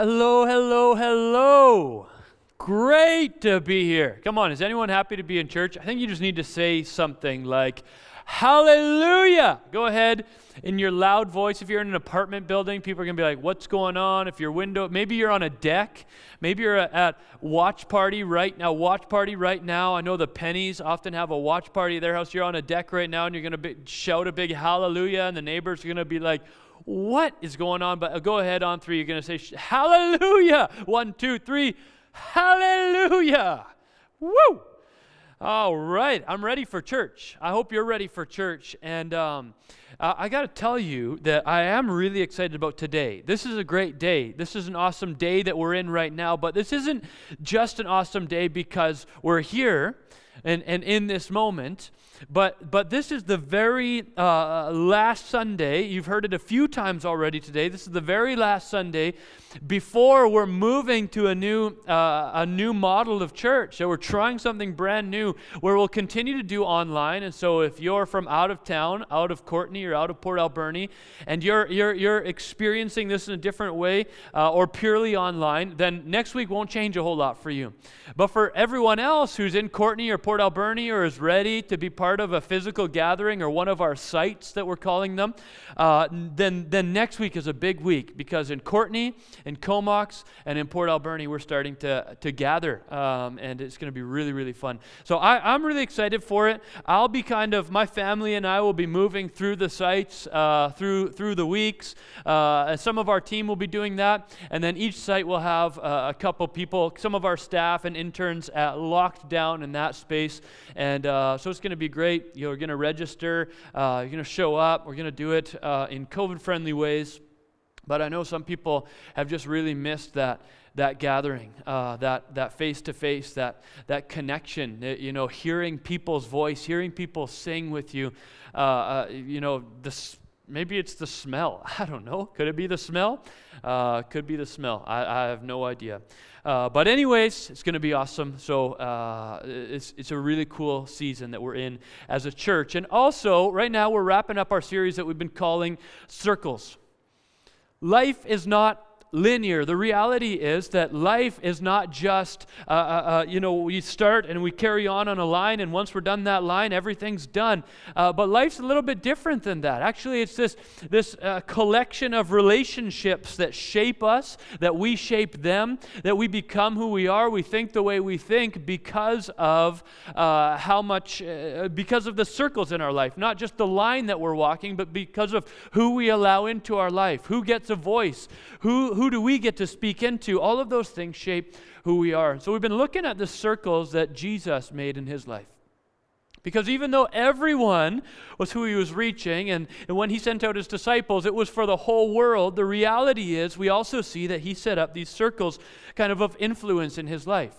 Hello, hello, hello. Great to be here. Come on, is anyone happy to be in church? I think you just need to say something like, Hallelujah. Go ahead in your loud voice. If you're in an apartment building, people are going to be like, What's going on? If your window, maybe you're on a deck. Maybe you're at watch party right now. Watch party right now. I know the pennies often have a watch party at their house. You're on a deck right now and you're going to shout a big hallelujah, and the neighbors are going to be like, what is going on? But go ahead on three. You're going to say, Hallelujah. One, two, three. Hallelujah. Woo. All right. I'm ready for church. I hope you're ready for church. And um, uh, I got to tell you that I am really excited about today. This is a great day. This is an awesome day that we're in right now. But this isn't just an awesome day because we're here and, and in this moment. But, but this is the very uh, last Sunday. You've heard it a few times already today. This is the very last Sunday before we're moving to a new, uh, a new model of church. So we're trying something brand new where we'll continue to do online. And so if you're from out of town, out of Courtenay or out of Port Alberni, and you're, you're, you're experiencing this in a different way uh, or purely online, then next week won't change a whole lot for you. But for everyone else who's in Courtenay or Port Alberni or is ready to be part of a physical gathering or one of our sites that we're calling them, uh, then, then next week is a big week because in Courtenay, in Comox and in Port Alberni, we're starting to, to gather, um, and it's going to be really, really fun. So I, am really excited for it. I'll be kind of, my family and I will be moving through the sites uh, through, through the weeks. Uh, some of our team will be doing that, and then each site will have uh, a couple people, some of our staff and interns at locked down in that space. And uh, so it's going to be great. You're going to register, uh, you're going to show up. We're going to do it uh, in COVID friendly ways. But I know some people have just really missed that that gathering, uh, that that face to face, that that connection. Uh, you know, hearing people's voice, hearing people sing with you. Uh, uh, you know, this maybe it's the smell. I don't know. Could it be the smell? Uh, could be the smell. I, I have no idea. Uh, but anyways, it's going to be awesome. So it's it's a really cool season that we're in as a church, and also right now we're wrapping up our series that we've been calling Circles. Life is not linear. The reality is that life is not just, uh, uh, uh, you know, we start and we carry on on a line, and once we're done that line, everything's done. Uh, but life's a little bit different than that. Actually, it's this, this uh, collection of relationships that shape us, that we shape them, that we become who we are, we think the way we think because of uh, how much, because of the circles in our life. Not just the line that we're walking, but because of who we allow into our life, who gets a voice, who, who do we get to speak into? All of those things shape who we are. So we've been looking at the circles that Jesus made in his life. Because even though everyone was who he was reaching, and, and when he sent out his disciples, it was for the whole world, the reality is we also see that he set up these circles kind of of influence in his life.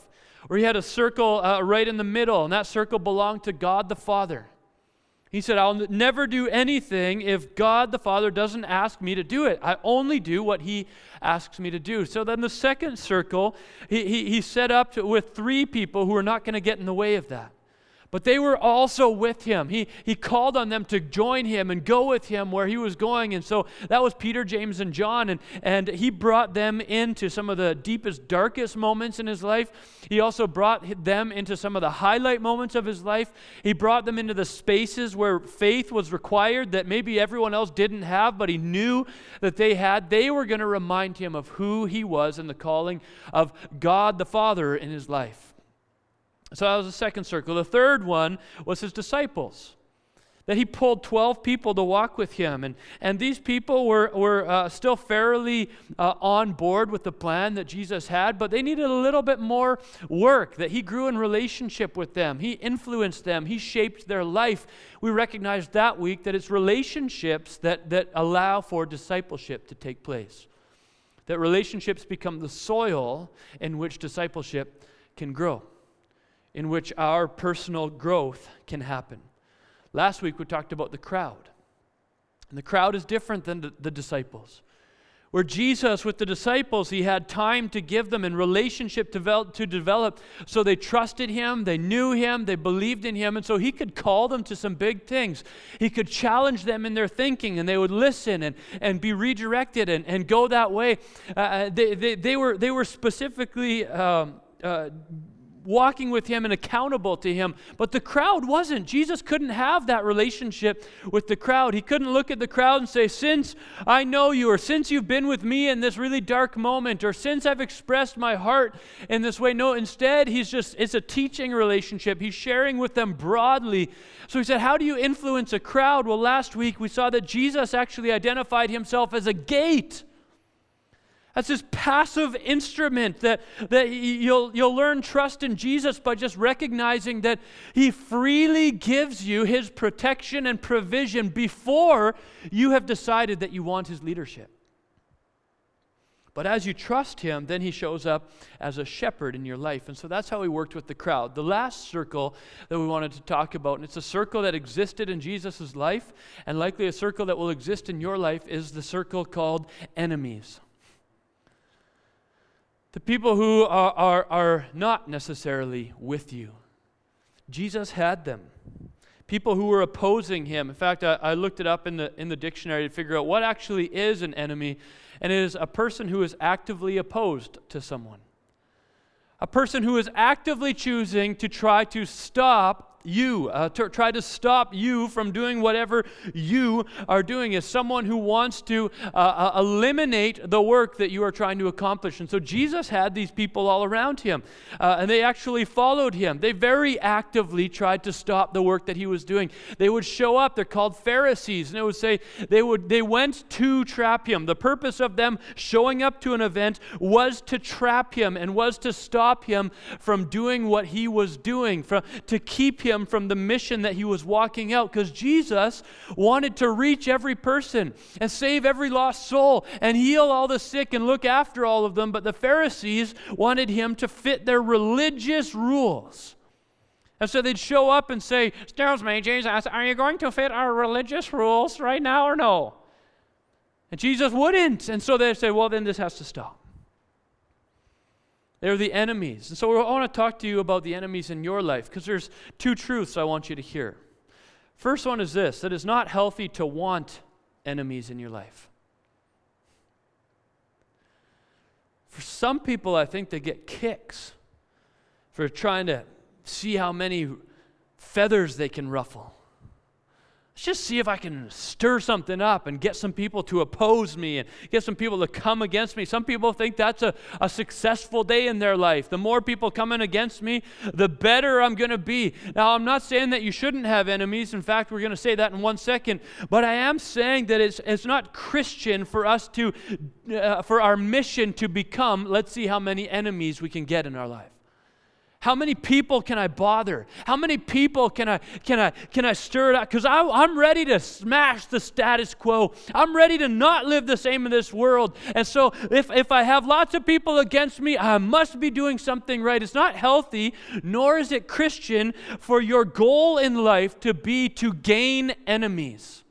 Where he had a circle uh, right in the middle, and that circle belonged to God the Father. He said, I'll never do anything if God the Father doesn't ask me to do it. I only do what He asks me to do. So then the second circle, he, he, he set up to, with three people who are not going to get in the way of that. But they were also with him. He, he called on them to join him and go with him where he was going. And so that was Peter, James, and John. And, and he brought them into some of the deepest, darkest moments in his life. He also brought them into some of the highlight moments of his life. He brought them into the spaces where faith was required that maybe everyone else didn't have, but he knew that they had. They were going to remind him of who he was and the calling of God the Father in his life. So that was the second circle. The third one was his disciples. That he pulled 12 people to walk with him. And, and these people were, were uh, still fairly uh, on board with the plan that Jesus had, but they needed a little bit more work. That he grew in relationship with them, he influenced them, he shaped their life. We recognized that week that it's relationships that, that allow for discipleship to take place. That relationships become the soil in which discipleship can grow in which our personal growth can happen. Last week we talked about the crowd. And the crowd is different than the, the disciples. Where Jesus, with the disciples, he had time to give them and relationship develop, to develop. So they trusted him, they knew him, they believed in him, and so he could call them to some big things. He could challenge them in their thinking, and they would listen and, and be redirected and, and go that way. Uh, uh they, they, they, were, they were specifically. Um, uh, walking with him and accountable to him. But the crowd wasn't. Jesus couldn't have that relationship with the crowd. He couldn't look at the crowd and say, Since I know you, or since you've been with me in this really dark moment, or since I've expressed my heart in this way. No, instead, he's just, it's a teaching relationship. He's sharing with them broadly. So he said, How do you influence a crowd? Well, last week we saw that Jesus actually identified himself as a gate. That's this passive instrument that, that you'll, you'll learn trust in Jesus by just recognizing that He freely gives you His protection and provision before you have decided that you want His leadership. But as you trust Him, then He shows up as a shepherd in your life. And so that's how He worked with the crowd. The last circle that we wanted to talk about, and it's a circle that existed in Jesus' life, and likely a circle that will exist in your life, is the circle called enemies. The people who are, are, are not necessarily with you. Jesus had them. People who were opposing him. In fact, I, I looked it up in the, in the dictionary to figure out what actually is an enemy, and it is a person who is actively opposed to someone. A person who is actively choosing to try to stop you, uh, try to stop you from doing whatever you are doing, is someone who wants to uh, uh, eliminate the work that you are trying to accomplish. And so Jesus had these people all around him, uh, and they actually followed him. They very actively tried to stop the work that he was doing. They would show up, they're called Pharisees, and it would say they, would, they went to trap him. The purpose of them showing up to an event was to trap him and was to stop him from doing what he was doing, from, to keep him him from the mission that he was walking out because Jesus wanted to reach every person and save every lost soul and heal all the sick and look after all of them. But the Pharisees wanted him to fit their religious rules. And so they'd show up and say, Excuse me, Jesus, are you going to fit our religious rules right now or no? And Jesus wouldn't. And so they'd say, Well, then this has to stop. They're the enemies. And so I want to talk to you about the enemies in your life because there's two truths I want you to hear. First one is this that it's not healthy to want enemies in your life. For some people, I think they get kicks for trying to see how many feathers they can ruffle. Just see if I can stir something up and get some people to oppose me and get some people to come against me. Some people think that's a, a successful day in their life. The more people coming against me, the better I'm going to be. Now, I'm not saying that you shouldn't have enemies. In fact, we're going to say that in one second. But I am saying that it's, it's not Christian for us to, uh, for our mission to become, let's see how many enemies we can get in our life. How many people can I bother? How many people can I can I can I stir it up? Because I'm ready to smash the status quo. I'm ready to not live the same in this world. And so if, if I have lots of people against me, I must be doing something right. It's not healthy, nor is it Christian for your goal in life to be to gain enemies.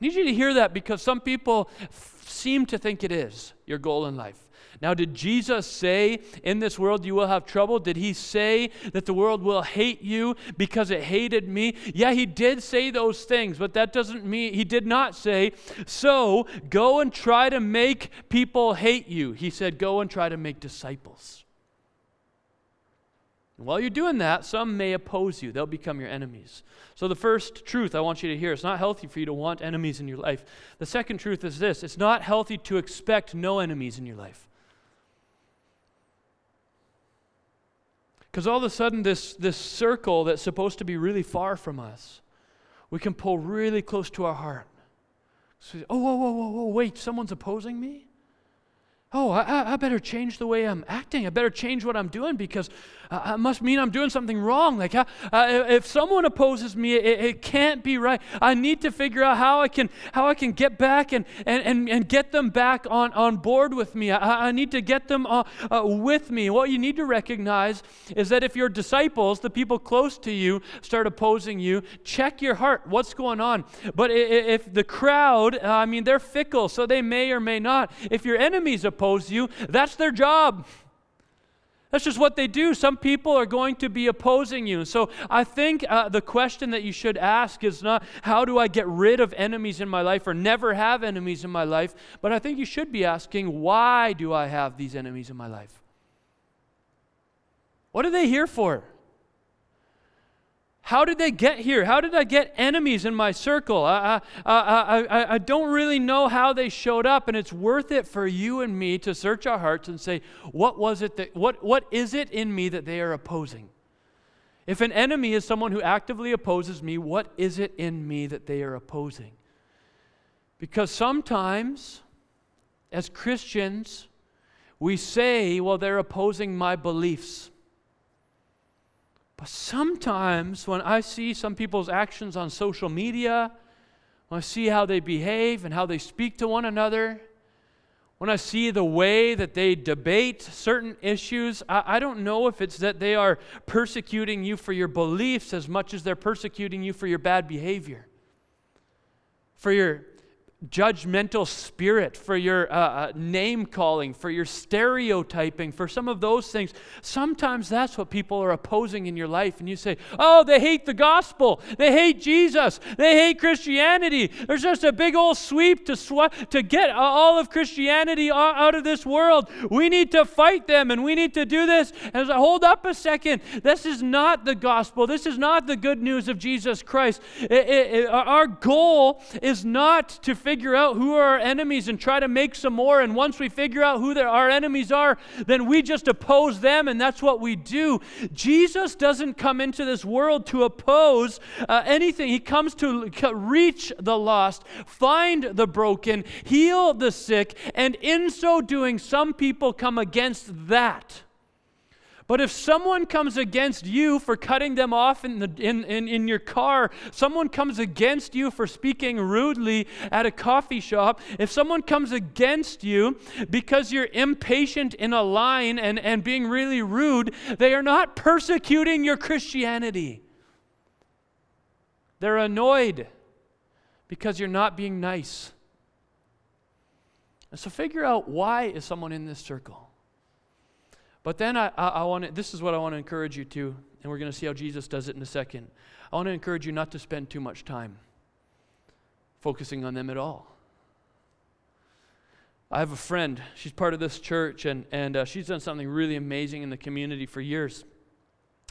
I need you to hear that because some people f- seem to think it is your goal in life. Now, did Jesus say, In this world you will have trouble? Did he say that the world will hate you because it hated me? Yeah, he did say those things, but that doesn't mean, he did not say, So go and try to make people hate you. He said, Go and try to make disciples. And while you're doing that, some may oppose you, they'll become your enemies. So, the first truth I want you to hear it's not healthy for you to want enemies in your life. The second truth is this it's not healthy to expect no enemies in your life. Because all of a sudden, this, this circle that's supposed to be really far from us, we can pull really close to our heart. So, oh, whoa, whoa, whoa, whoa, wait, someone's opposing me? Oh, I, I better change the way I'm acting. I better change what I'm doing because uh, it must mean I'm doing something wrong. Like, if someone opposes me, it, it, can't be right. I need to figure out how I can how I can get back and and, and, and get them back on, on board with me. I, I need to get them uh, uh, with me. What you need to recognize is that if your disciples, the people close to you, start opposing you, check your heart. What's going on? But if the crowd, I mean, they're fickle, so they may or may not. If your enemies oppose you, that's their job. That's just what they do. Some people are going to be opposing you. So I think uh, the question that you should ask is not how do I get rid of enemies in my life or never have enemies in my life, but I think you should be asking why do I have these enemies in my life? What are they here for? How did they get here? How did I get enemies in my circle? I, I, I, I, don't really know how they showed up, and it's worth it for you and me to search our hearts and say, what was it that, what, what is it in me that they are opposing? If an enemy is someone who actively opposes me, what is it in me that they are opposing? Because sometimes, as Christians, we say, well, they're opposing my beliefs. But sometimes when I see some people's actions on social media, when I see how they behave and how they speak to one another, when I see the way that they debate certain issues, I, I, don't know if it's that they are persecuting you for your beliefs as much as they're persecuting you for your bad behavior, for your judgmental spirit, for your uh, uh, name calling, for your stereotyping, for some of those things. Sometimes that's what people are opposing in your life. And you say, oh, they hate the gospel. They hate Jesus. They hate Christianity. There's just a big old sweep to, sw- to get all of Christianity out of this world. We need to fight them and we need to do this. And I hold up a second. This is not the gospel. This is not the good news of Jesus Christ. It, it, it, our goal is not to figure out who are our enemies and try to make some more. And once we figure out who our enemies are, then we just oppose them, and that's what we do. Jesus doesn't come into this world to oppose uh, anything, He comes to reach the lost, find the broken, heal the sick, and in so doing, some people come against that. But if someone comes against you for cutting them off in, the, in, in, in your car, someone comes against you for speaking rudely at a coffee shop, if someone comes against you because you're impatient in a line and, and being really rude, they are not persecuting your Christianity. They're annoyed because you're not being nice. And so figure out why is someone in this circle? But then I, I, I want to, this is what I want to encourage you to, and we're going to see how Jesus does it in a second. I want to encourage you not to spend too much time focusing on them at all. I have a friend, she's part of this church, and, and uh, she's done something really amazing in the community for years.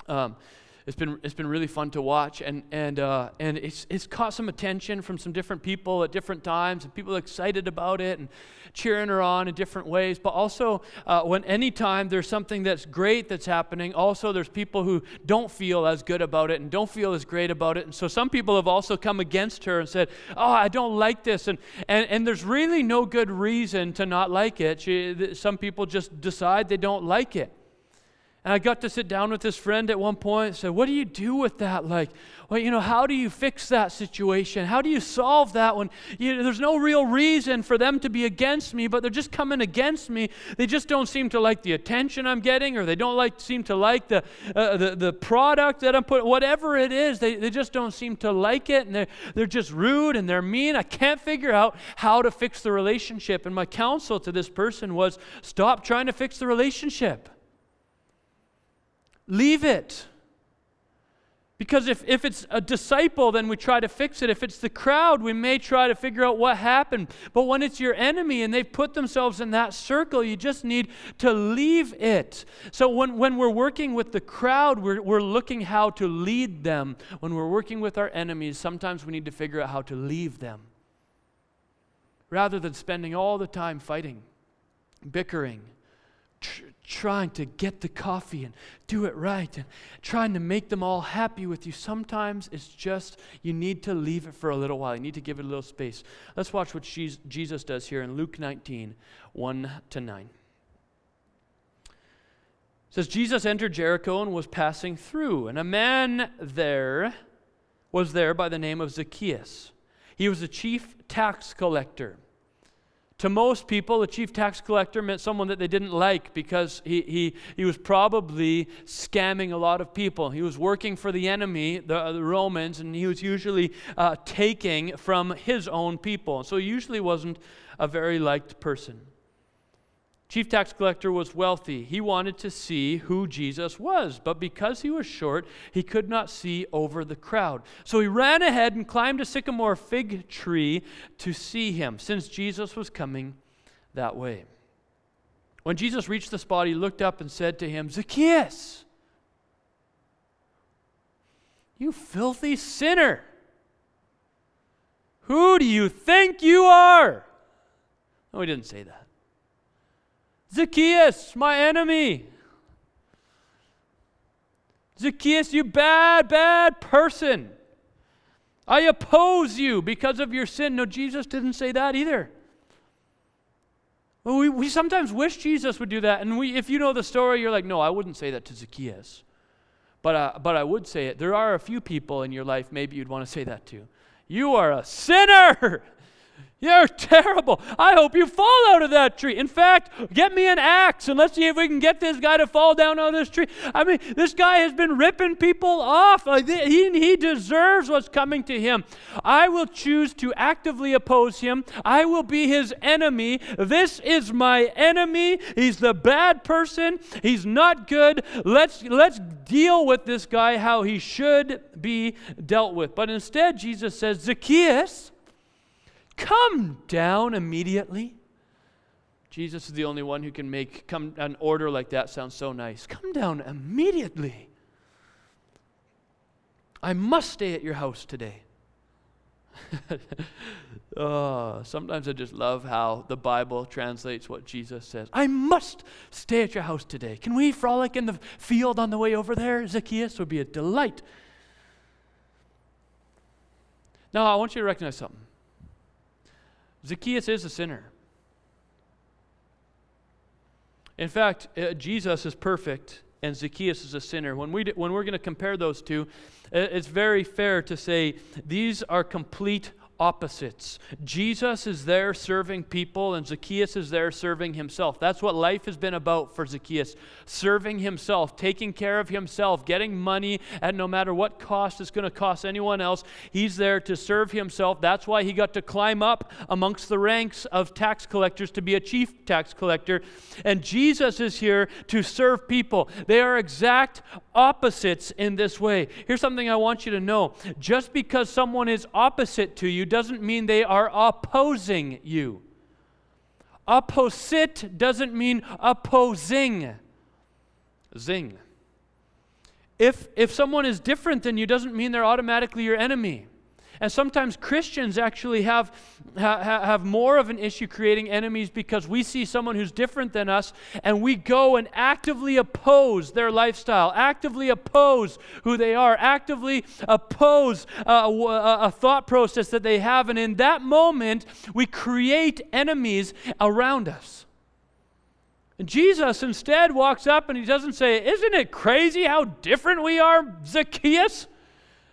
Um, it's been it's been really fun to watch, and and uh, and it's it's caught some attention from some different people at different times, and people excited about it and cheering her on in different ways. But also, uh, when anytime there's something that's great that's happening, also there's people who don't feel as good about it and don't feel as great about it, and so some people have also come against her and said, "Oh, I don't like this," and and and there's really no good reason to not like it. She, some people just decide they don't like it. And I got to sit down with this friend at one point and said, What do you do with that? Like, well, you know, how do you fix that situation? How do you solve that when you, there's no real reason for them to be against me, but they're just coming against me? They just don't seem to like the attention I'm getting, or they don't like seem to like the, uh, the, the product that I'm putting, whatever it is, they, they just don't seem to like it, and they're, they're just rude and they're mean. I can't figure out how to fix the relationship. And my counsel to this person was stop trying to fix the relationship. Leave it. Because if, if it's a disciple, then we try to fix it. If it's the crowd, we may try to figure out what happened. But when it's your enemy and they've put themselves in that circle, you just need to leave it. So when, when we're working with the crowd, we're, we're looking how to lead them. When we're working with our enemies, sometimes we need to figure out how to leave them. Rather than spending all the time fighting, bickering, trying to get the coffee and do it right and trying to make them all happy with you. Sometimes it's just you need to leave it for a little while. You need to give it a little space. Let's watch what Jesus does here in Luke 19 1 to 9. It says, Jesus entered Jericho and was passing through, and a man there was there by the name of Zacchaeus. He was a chief tax collector. To most people, the chief tax collector meant someone that they didn't like because he, he, he was probably scamming a lot of people. He was working for the enemy, the, the Romans, and he was usually uh, taking from his own people. So he usually wasn't a very liked person. Chief tax collector was wealthy. He wanted to see who Jesus was, but because he was short, he could not see over the crowd. So he ran ahead and climbed a sycamore fig tree to see him, since Jesus was coming that way. When Jesus reached the spot, he looked up and said to him, Zacchaeus, you filthy sinner, who do you think you are? No, he didn't say that. Zacchaeus, my enemy. Zacchaeus, you bad, bad person. I oppose you because of your sin. No, Jesus didn't say that either. Well, we, we sometimes wish Jesus would do that. And we, if you know the story, you're like, no, I wouldn't say that to Zacchaeus. But, uh, but I would say it. There are a few people in your life maybe you'd want to say that to. You are a sinner. You're terrible. I hope you fall out of that tree. In fact, get me an axe and let's see if we can get this guy to fall down out of this tree. I mean, this guy has been ripping people off. Uh, he, he deserves what's coming to him. I will choose to actively oppose him. I will be his enemy. This is my enemy. He's the bad person. He's not good. Let's, let's deal with this guy how he should be dealt with. But instead, Jesus says, Zacchaeus, Come down immediately. Jesus is the only one who can make come an order like that sound so nice. Come down immediately. I must stay at your house today. oh, sometimes I just love how the Bible translates what Jesus says. I must stay at your house today. Can we frolic in the field on the way over there? Zacchaeus would be a delight. Now, I want you to recognize something. Zacchaeus is a sinner. In fact, uh, Jesus is perfect and Zacchaeus is a sinner. When, we, when we're going to compare those two, it's very fair to say these are complete opposites. Jesus is there serving people, and Zacchaeus is there serving himself. That's what life has been about for Zacchaeus serving himself, taking care of himself, getting money at no matter what cost it's going to cost anyone else. He's there to serve himself. That's why he got to climb up amongst the ranks of tax collectors to be a chief tax collector. And Jesus is here to serve people. They are exact opposites in this way. Here's something I want you to know just because someone is opposite to you, doesn't mean they are opposing you. Opposite doesn't mean opposing. Zing. If, if someone is different than you, doesn't mean they're automatically your enemy. And sometimes Christians actually have, ha, have more of an issue creating enemies because we see someone who's different than us and we go and actively oppose their lifestyle, actively oppose who they are, actively oppose uh, a, a, a thought process that they have. And in that moment, we create enemies around us. And Jesus instead walks up and he doesn't say, Isn't it crazy how different we are, Zacchaeus?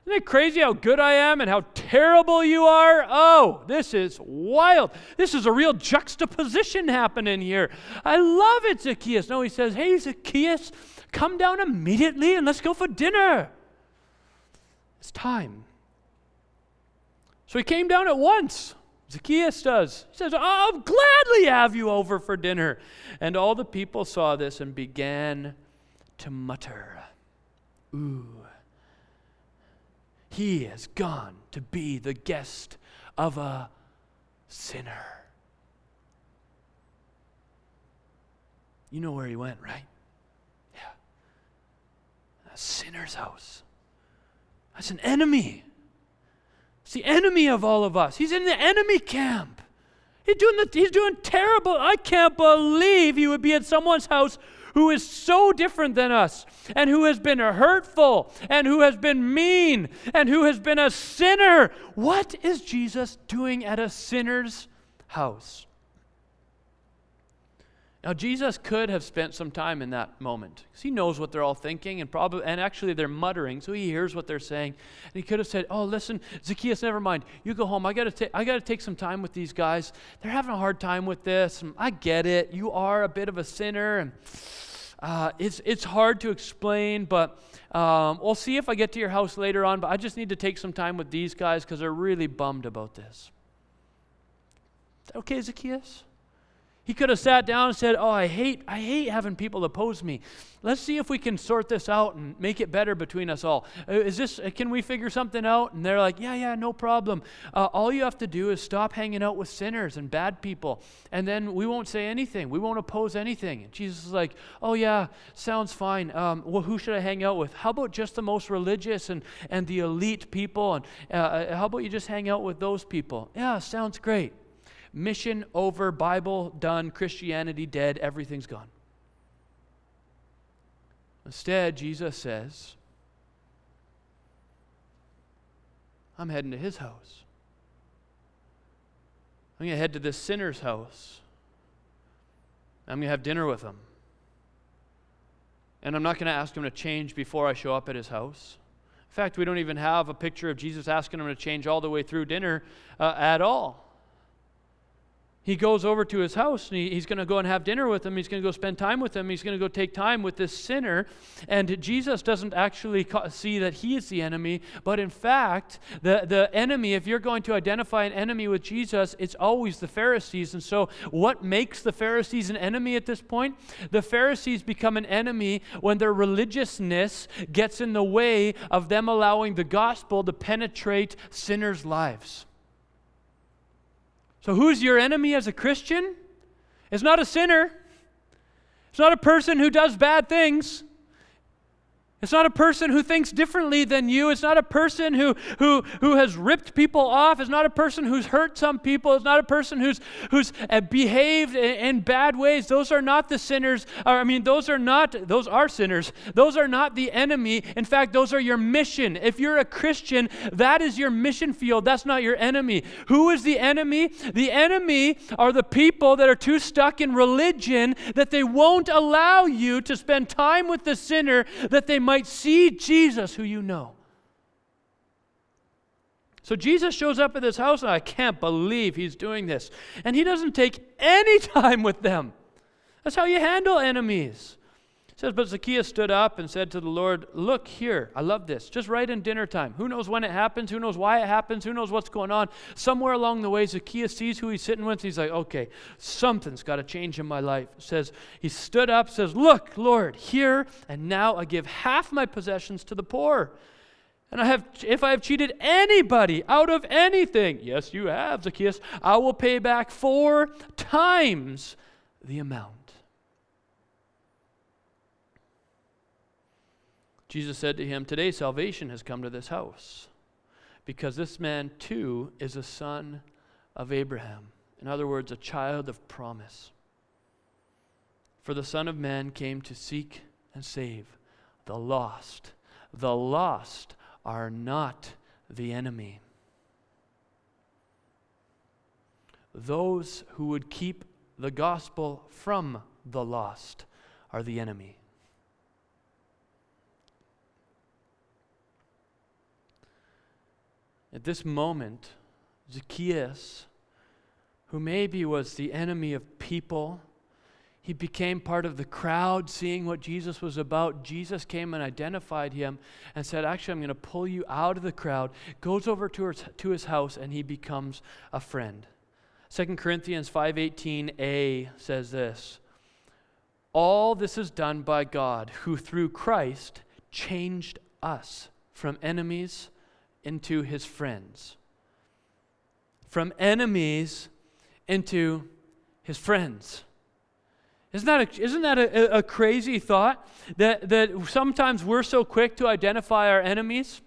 Isn't it crazy how good I am and how terrible you are? Oh, this is wild. This is a real juxtaposition happening here. I love it, Zacchaeus. No, he says, Hey, Zacchaeus, come down immediately and let's go for dinner. It's time. So he came down at once. Zacchaeus does. He says, I'll gladly have you over for dinner. And all the people saw this and began to mutter, Ooh he has gone to be the guest of a sinner. You know where he went, right? Yeah. A sinner's house. That's an enemy. It's the enemy of all of us. He's in the enemy camp. He's doing, the, he's doing terrible. I can't believe he would be at someone's house who is so different than us, and who has been hurtful, and who has been mean, and who has been a sinner. What is Jesus doing at a sinner's house? Now, Jesus could have spent some time in that moment because he knows what they're all thinking and probably, and actually they're muttering, so he hears what they're saying. And he could have said, "Oh, listen, Zacchaeus, never mind. You go home. I got to I got to take some time with these guys. They're having a hard time with this. I get it. You are a bit of a sinner, and uh, it's it's hard to explain, but." Um, we'll see if I get to your house later on, but I just need to take some time with these guys because they're really bummed about this. Okay, Zacchaeus? He could have sat down and said, "Oh, I hate I hate having people oppose me. Let's see if we can sort this out and make it better between us all. Uh, is this uh, can we figure something out?" And they're like, "Yeah, yeah, no problem. Uh, all you have to do is stop hanging out with sinners and bad people, and then we won't say anything. We won't oppose anything." And Jesus is like, "Oh yeah, sounds fine. Um, well, who should I hang out with? How about just the most religious and and the elite people? And uh, uh how about you just hang out with those people? Yeah, sounds great." Mission over, Bible done, Christianity dead, everything's gone. Instead, Jesus says, I'm heading to his house. I'm going to head to this sinner's house. I'm going to have dinner with him. And I'm not going to ask him to change before I show up at his house. In fact, we don't even have a picture of Jesus asking him to change all the way through dinner uh, at all he goes over to his house and he, he's going to go and have dinner with him. He's going to go spend time with him. He's going to go take time with this sinner. And Jesus doesn't actually see that he is the enemy, but in fact, the, the enemy, if you're going to identify an enemy with Jesus, it's always the Pharisees. And so, what makes the Pharisees an enemy at this point? The Pharisees become an enemy when their religiousness gets in the way of them allowing the gospel to penetrate sinners' lives. So, who's your enemy as a Christian? It's not a sinner, it's not a person who does bad things. It's not a person who thinks differently than you. It's not a person who, who, who has ripped people off. It's not a person who's hurt some people. It's not a person who's, who's uh, behaved in, in bad ways. Those are not the sinners. I mean, those are not, those are sinners. Those are not the enemy. In fact, those are your mission. If you're a Christian, that is your mission field. That's not your enemy. Who is the enemy? The enemy are the people that are too stuck in religion that they won't allow you to spend time with the sinner that they might might see Jesus who you know. So Jesus shows up at this house, and I can't believe he's doing this. And he doesn't take any time with them. That's how you handle enemies. Says, But Zacchaeus stood up and said to the Lord, Look here, I love this. Just right in dinner time. Who knows when it happens? Who knows why it happens? Who knows what's going on? Somewhere along the way, Zacchaeus sees who he's sitting with. He's like, Okay, something's got to change in my life. Says, He stood up, says, Look, Lord, here and now I give half my possessions to the poor. And I have, if I have cheated anybody out of anything, yes, you have, Zacchaeus, I will pay back four times the amount. Jesus said to him, Today salvation has come to this house, because this man too is a son of Abraham. In other words, a child of promise. For the Son of Man came to seek and save the lost. The lost are not the enemy. Those who would keep the gospel from the lost are the enemy. At this moment, Zacchaeus, who maybe was the enemy of people, he became part of the crowd seeing what Jesus was about. Jesus came and identified him and said, Actually, I'm going to pull you out of the crowd. Goes over to his, to his house and he becomes a friend. 2 Corinthians 5:18a says this. All this is done by God, who through Christ changed us from enemies into his friends, from enemies into his friends. Isn't that, a, isn't that a, a crazy thought? That, that sometimes we're so quick to identify our enemies.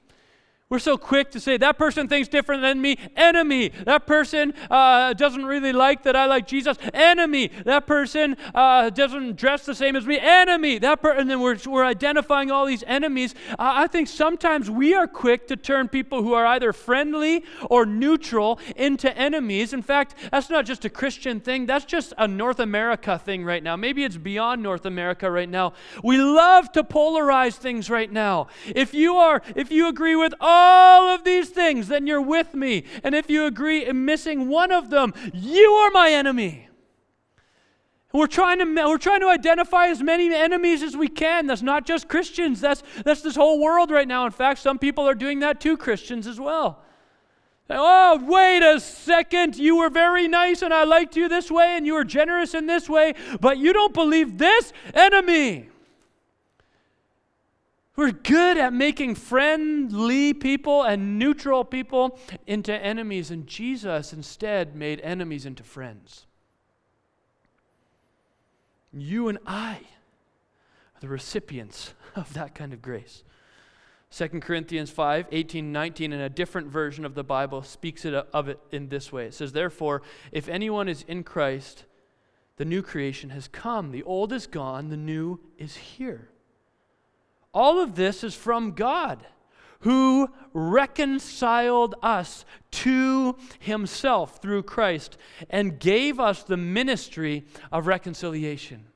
We're so quick to say, that person thinks different than me, enemy. That person uh, doesn't really like that I like Jesus, enemy. That person uh, doesn't dress the same as me, enemy. That per- and then we're, we're identifying all these enemies. Uh, I think sometimes we are quick to turn people who are either friendly or neutral into enemies. In fact, that's not just a Christian thing, that's just a North America thing right now. Maybe it's beyond North America right now. We love to polarize things right now. If you are, if you agree with, oh, all of these things, then you're with me. And if you agree in missing one of them, you are my enemy. We're trying, to, we're trying to identify as many enemies as we can. That's not just Christians, that's, that's this whole world right now. In fact, some people are doing that to Christians as well. Oh, wait a second. You were very nice and I liked you this way and you were generous in this way, but you don't believe this enemy. We're good at making friendly people and neutral people into enemies, and Jesus instead made enemies into friends. You and I are the recipients of that kind of grace. 2 Corinthians 5 18 19, in a different version of the Bible, speaks it uh, of it in this way. It says, Therefore, if anyone is in Christ, the new creation has come. The old is gone, the new is here. All of this is from God who reconciled us to himself through Christ and gave us the ministry of reconciliation.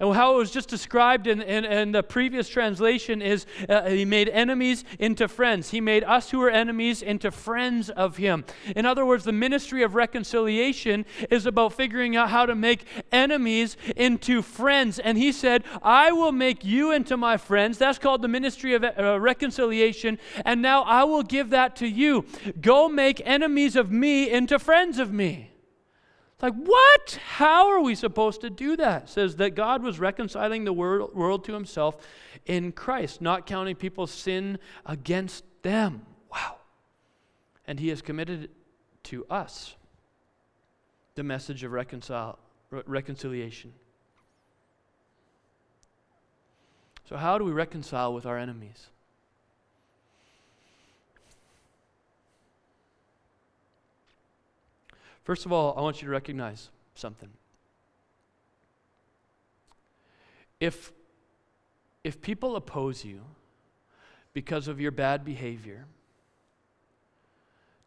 And how it was just described in, in, in the previous translation is uh, he made enemies into friends. He made us who were enemies into friends of him. In other words, the ministry of reconciliation is about figuring out how to make enemies into friends. And he said, I will make you into my friends. That's called the ministry of uh, reconciliation. And now I will give that to you. Go make enemies of me into friends of me. It's like, what? How are we supposed to do that? It says that God was reconciling the world, world to himself in Christ, not counting people's sin against them. Wow. And he has committed to us the message of reconcile, reconciliation. So, how do we reconcile with our enemies? First of all, I want you to recognize something. If, if people oppose you because of your bad behavior,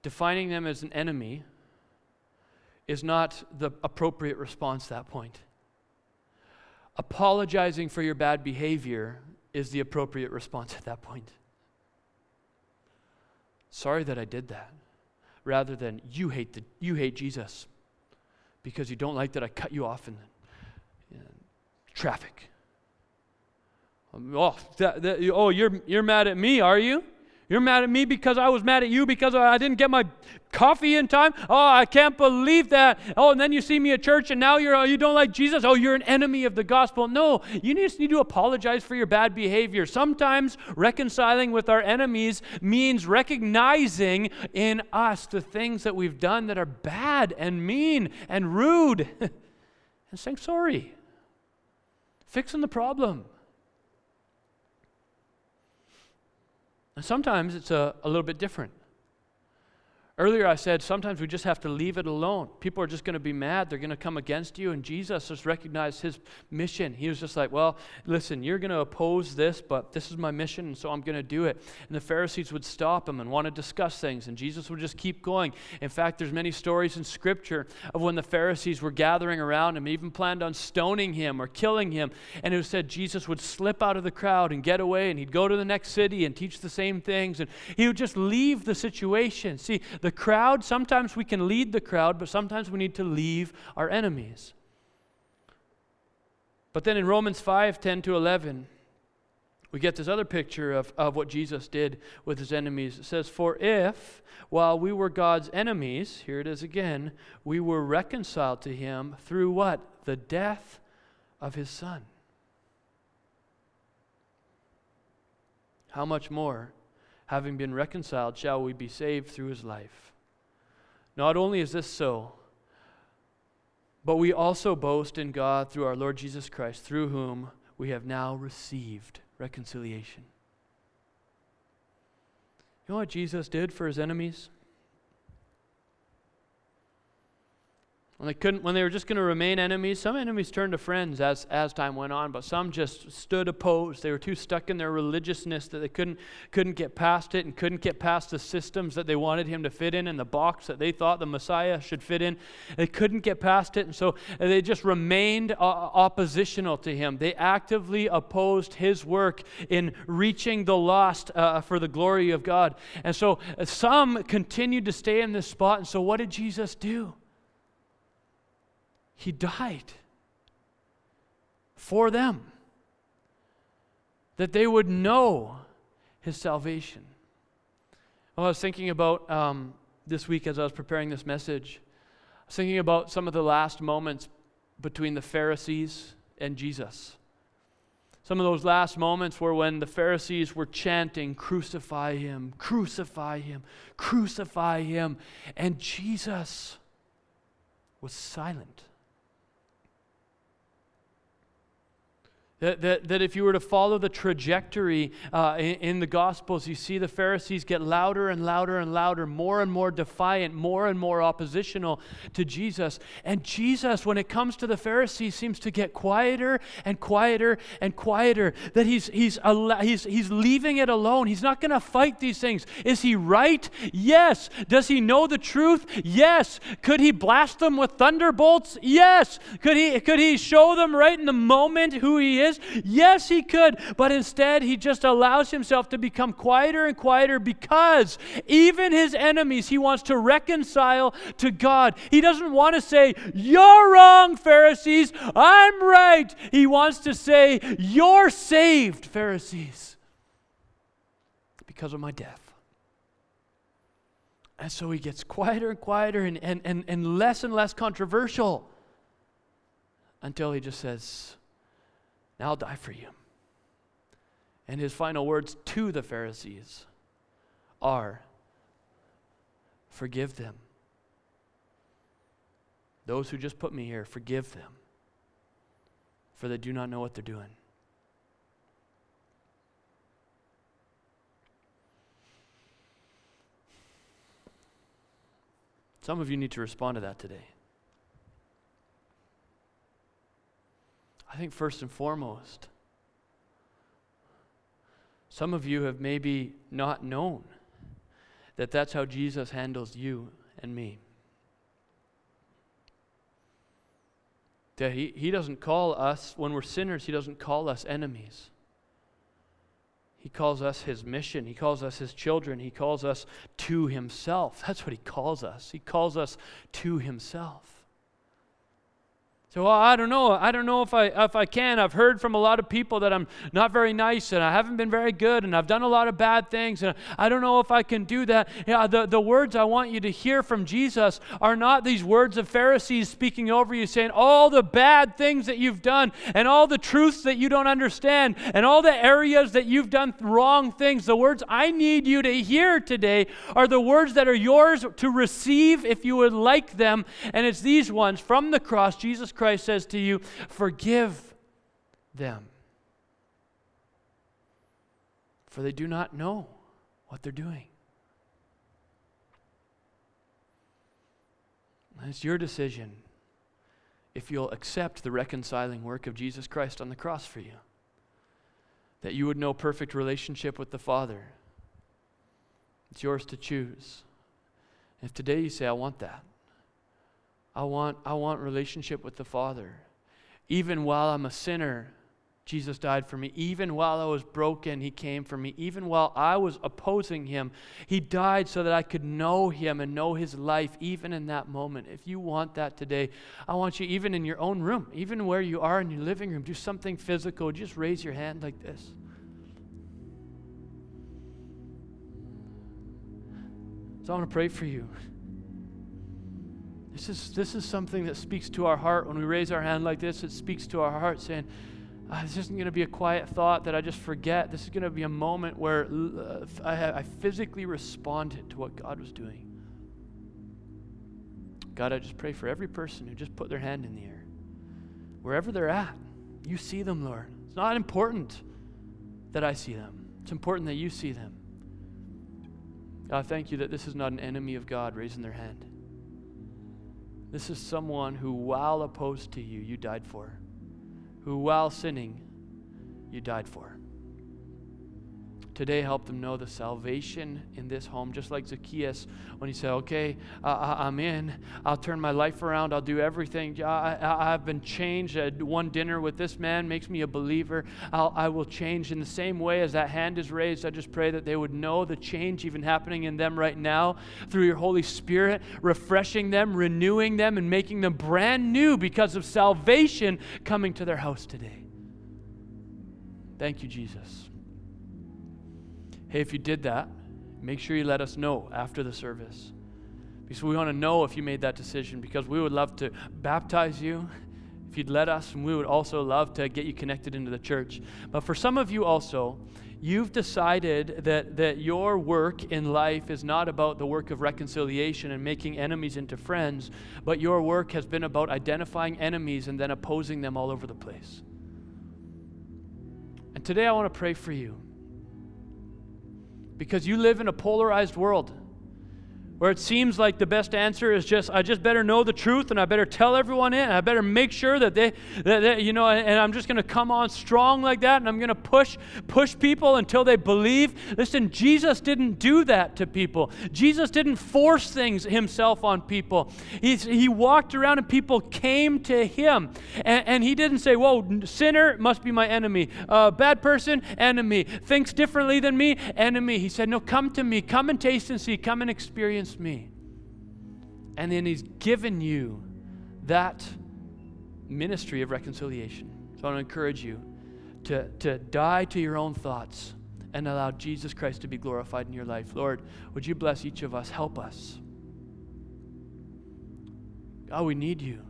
defining them as an enemy is not the appropriate response at that point. Apologizing for your bad behavior is the appropriate response at that point. Sorry that I did that rather than you hate, the, you hate Jesus because you don't like that I cut you off in, in traffic. Um, oh, that, that, oh you're, you're mad at me, are you? You're mad at me because I was mad at you because I didn't get my coffee in time? Oh, I can't believe that. Oh, and then you see me at church and now you're oh, you don't like Jesus. Oh, you're an enemy of the gospel. No, you just need to apologize for your bad behavior. Sometimes reconciling with our enemies means recognizing in us the things that we've done that are bad and mean and rude and saying sorry. Fixing the problem. Sometimes it's a, a little bit different. Earlier, I said sometimes we just have to leave it alone. People are just going to be mad. They're going to come against you. And Jesus just recognized his mission. He was just like, Well, listen, you're going to oppose this, but this is my mission, and so I'm going to do it. And the Pharisees would stop him and want to discuss things, and Jesus would just keep going. In fact, there's many stories in Scripture of when the Pharisees were gathering around him, even planned on stoning him or killing him. And it was said Jesus would slip out of the crowd and get away, and he'd go to the next city and teach the same things. And he would just leave the situation. See, the the crowd, sometimes we can lead the crowd, but sometimes we need to leave our enemies. But then in Romans 5 10 to 11, we get this other picture of, of what Jesus did with his enemies. It says, For if, while we were God's enemies, here it is again, we were reconciled to him through what? The death of his son. How much more having been reconciled, shall we be saved through his life. Not only is this so, but we also boast in God through our Lord Jesus Christ, through whom we have now received reconciliation. You know what Jesus did for his enemies? When they couldn't, when they were just going to remain enemies, some enemies turned to friends as, as time went on, but some just stood opposed. They were too stuck in their religiousness that they couldn't, couldn't get past it and couldn't get past the systems that they wanted him to fit in and the box that they thought the Messiah should fit in. They couldn't get past it, and so they just remained oppositional to him. They actively opposed his work in reaching the lost uh, for the glory of God. And so uh, some continued to stay in this spot, and so what did Jesus do? He died for them, that they would know his salvation. Well, I was thinking about um, this week as I was preparing this message, I was thinking about some of the last moments between the Pharisees and Jesus. Some of those last moments were when the Pharisees were chanting, Crucify him, crucify him, crucify him. And Jesus was silent. That, that, that if you were to follow the trajectory uh, in, in, the Gospels, you see the Pharisees get louder and louder and louder, more and more defiant, more and more oppositional to Jesus. And Jesus, when it comes to the Pharisees, seems to get quieter and quieter and quieter. That he's, he's, he's, he's leaving it alone. He's not going to fight these things. Is he right? Yes. Does he know the truth? Yes. Could he blast them with thunderbolts? Yes. Could he, could he show them right in the moment who he is? Is? Yes, he could, but instead he just allows himself to become quieter and quieter because even his enemies he wants to reconcile to God. He doesn't want to say, You're wrong, Pharisees, I'm right. He wants to say, You're saved, Pharisees, because of my death. And so he gets quieter and quieter and, and, and, and less and less controversial until he just says, now I'll die for you. And his final words to the Pharisees are Forgive them. Those who just put me here, forgive them, for they do not know what they're doing. Some of you need to respond to that today. I think first and foremost, some of you have maybe not known that that's how Jesus handles you and me. That he, he doesn't call us, when we're sinners, He doesn't call us enemies. He calls us His mission. He calls us His children. He calls us to Himself. That's what He calls us. He calls us to Himself. So well, I don't know. I don't know if I if I can. I've heard from a lot of people that I'm not very nice and I haven't been very good and I've done a lot of bad things and I don't know if I can do that. Yeah, the, the words I want you to hear from Jesus are not these words of Pharisees speaking over you saying all the bad things that you've done and all the truths that you don't understand and all the areas that you've done wrong things. The words I need you to hear today are the words that are yours to receive if you would like them. And it's these ones from the cross. Jesus Christ says to you, Forgive them, for they do not know what they're doing. And it's your decision if you'll accept the reconciling work of Jesus Christ on the cross for you. That you would know perfect relationship with the Father. It's yours to choose. If today you say, I want that, I want, I want relationship with the Father. Even while I'm a sinner, Jesus died for me. Even while I was broken, He came for me. Even while I was opposing Him, He died so that I could know Him and know His life, even in that moment. If you want that today, I want you, even in your own room, even where you are in your living room, do something physical. Just raise your hand like this. So I want to pray for you. This is, this is something that speaks to our heart. When we raise our hand like this, it speaks to our heart saying, oh, This isn't going to be a quiet thought that I just forget. This is going to be a moment where uh, I, I physically responded to what God was doing. God, I just pray for every person who just put their hand in the air. Wherever they're at, you see them, Lord. It's not important that I see them, it's important that you see them. God, thank you that this is not an enemy of God raising their hand. This is someone who, while opposed to you, you died for, who, while sinning, you died for. Today, help them know the salvation in this home, just like Zacchaeus when he said, Okay, uh, I'm in. I'll turn my life around. I'll do everything. I, have been changed. Uh, one dinner with this man makes me a believer. I'll, I will change in the same way as that hand is raised. I just pray that they would know the change even happening in them right now through your Holy Spirit, refreshing them, renewing them, and making them brand new because of salvation coming to their house today. Thank you, Jesus. Hey, if you did that, make sure you let us know after the service. Because we want to know if you made that decision, because we would love to baptize you if you'd let us, and we would also love to get you connected into the church. But for some of you also, you've decided that, that your work in life is not about the work of reconciliation and making enemies into friends, but your work has been about identifying enemies and then opposing them all over the place. And today I want to pray for you because you live in a polarized world where it seems like the best answer is just i just better know the truth and i better tell everyone it and i better make sure that they that, that you know and i'm just going to come on strong like that and i'm going to push push people until they believe. Listen jesus didn't do that to people. Jesus didn't force things himself on people. He's, he walked around and people came to him. And, and he didn't say whoa sinner must be my enemy. Uh, bad person enemy. Thinks differently than me enemy. He said no come to me. Come and taste and see. Come and experience against me. And then He's given you that ministry of reconciliation. So I want to encourage you to, to die to your own thoughts and allow Jesus Christ to be glorified in your life. Lord, would you bless each of us? Help us. God, we need you.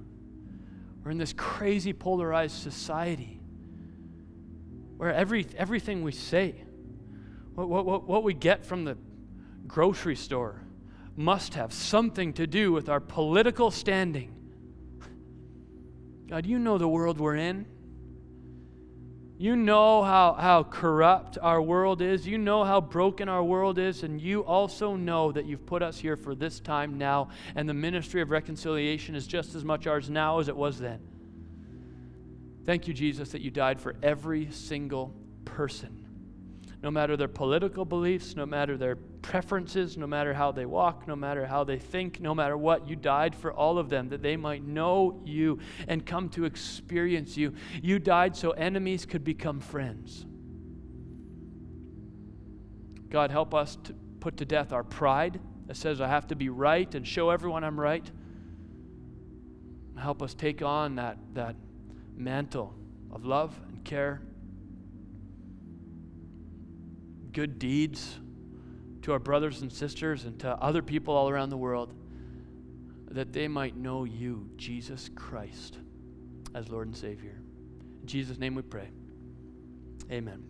We're in this crazy polarized society where every, everything we say, what, what, what we get from the grocery store, must have something to do with our political standing. God, you know the world we're in. You know how, how corrupt our world is. You know how broken our world is. And you also know that you've put us here for this time now. And the ministry of reconciliation is just as much ours now as it was then. Thank you, Jesus, that you died for every single person no matter their political beliefs, no matter their preferences, no matter how they walk, no matter how they think, no matter what. You died for all of them that they might know you and come to experience you. You died so enemies could become friends. God, help us to put to death our pride that says I have to be right and show everyone I'm right. Help us take on that, that mantle of love and care good deeds to our brothers and sisters and to other people all around the world that they might know you, Jesus Christ, as Lord and Savior. In Jesus' name we pray. Amen.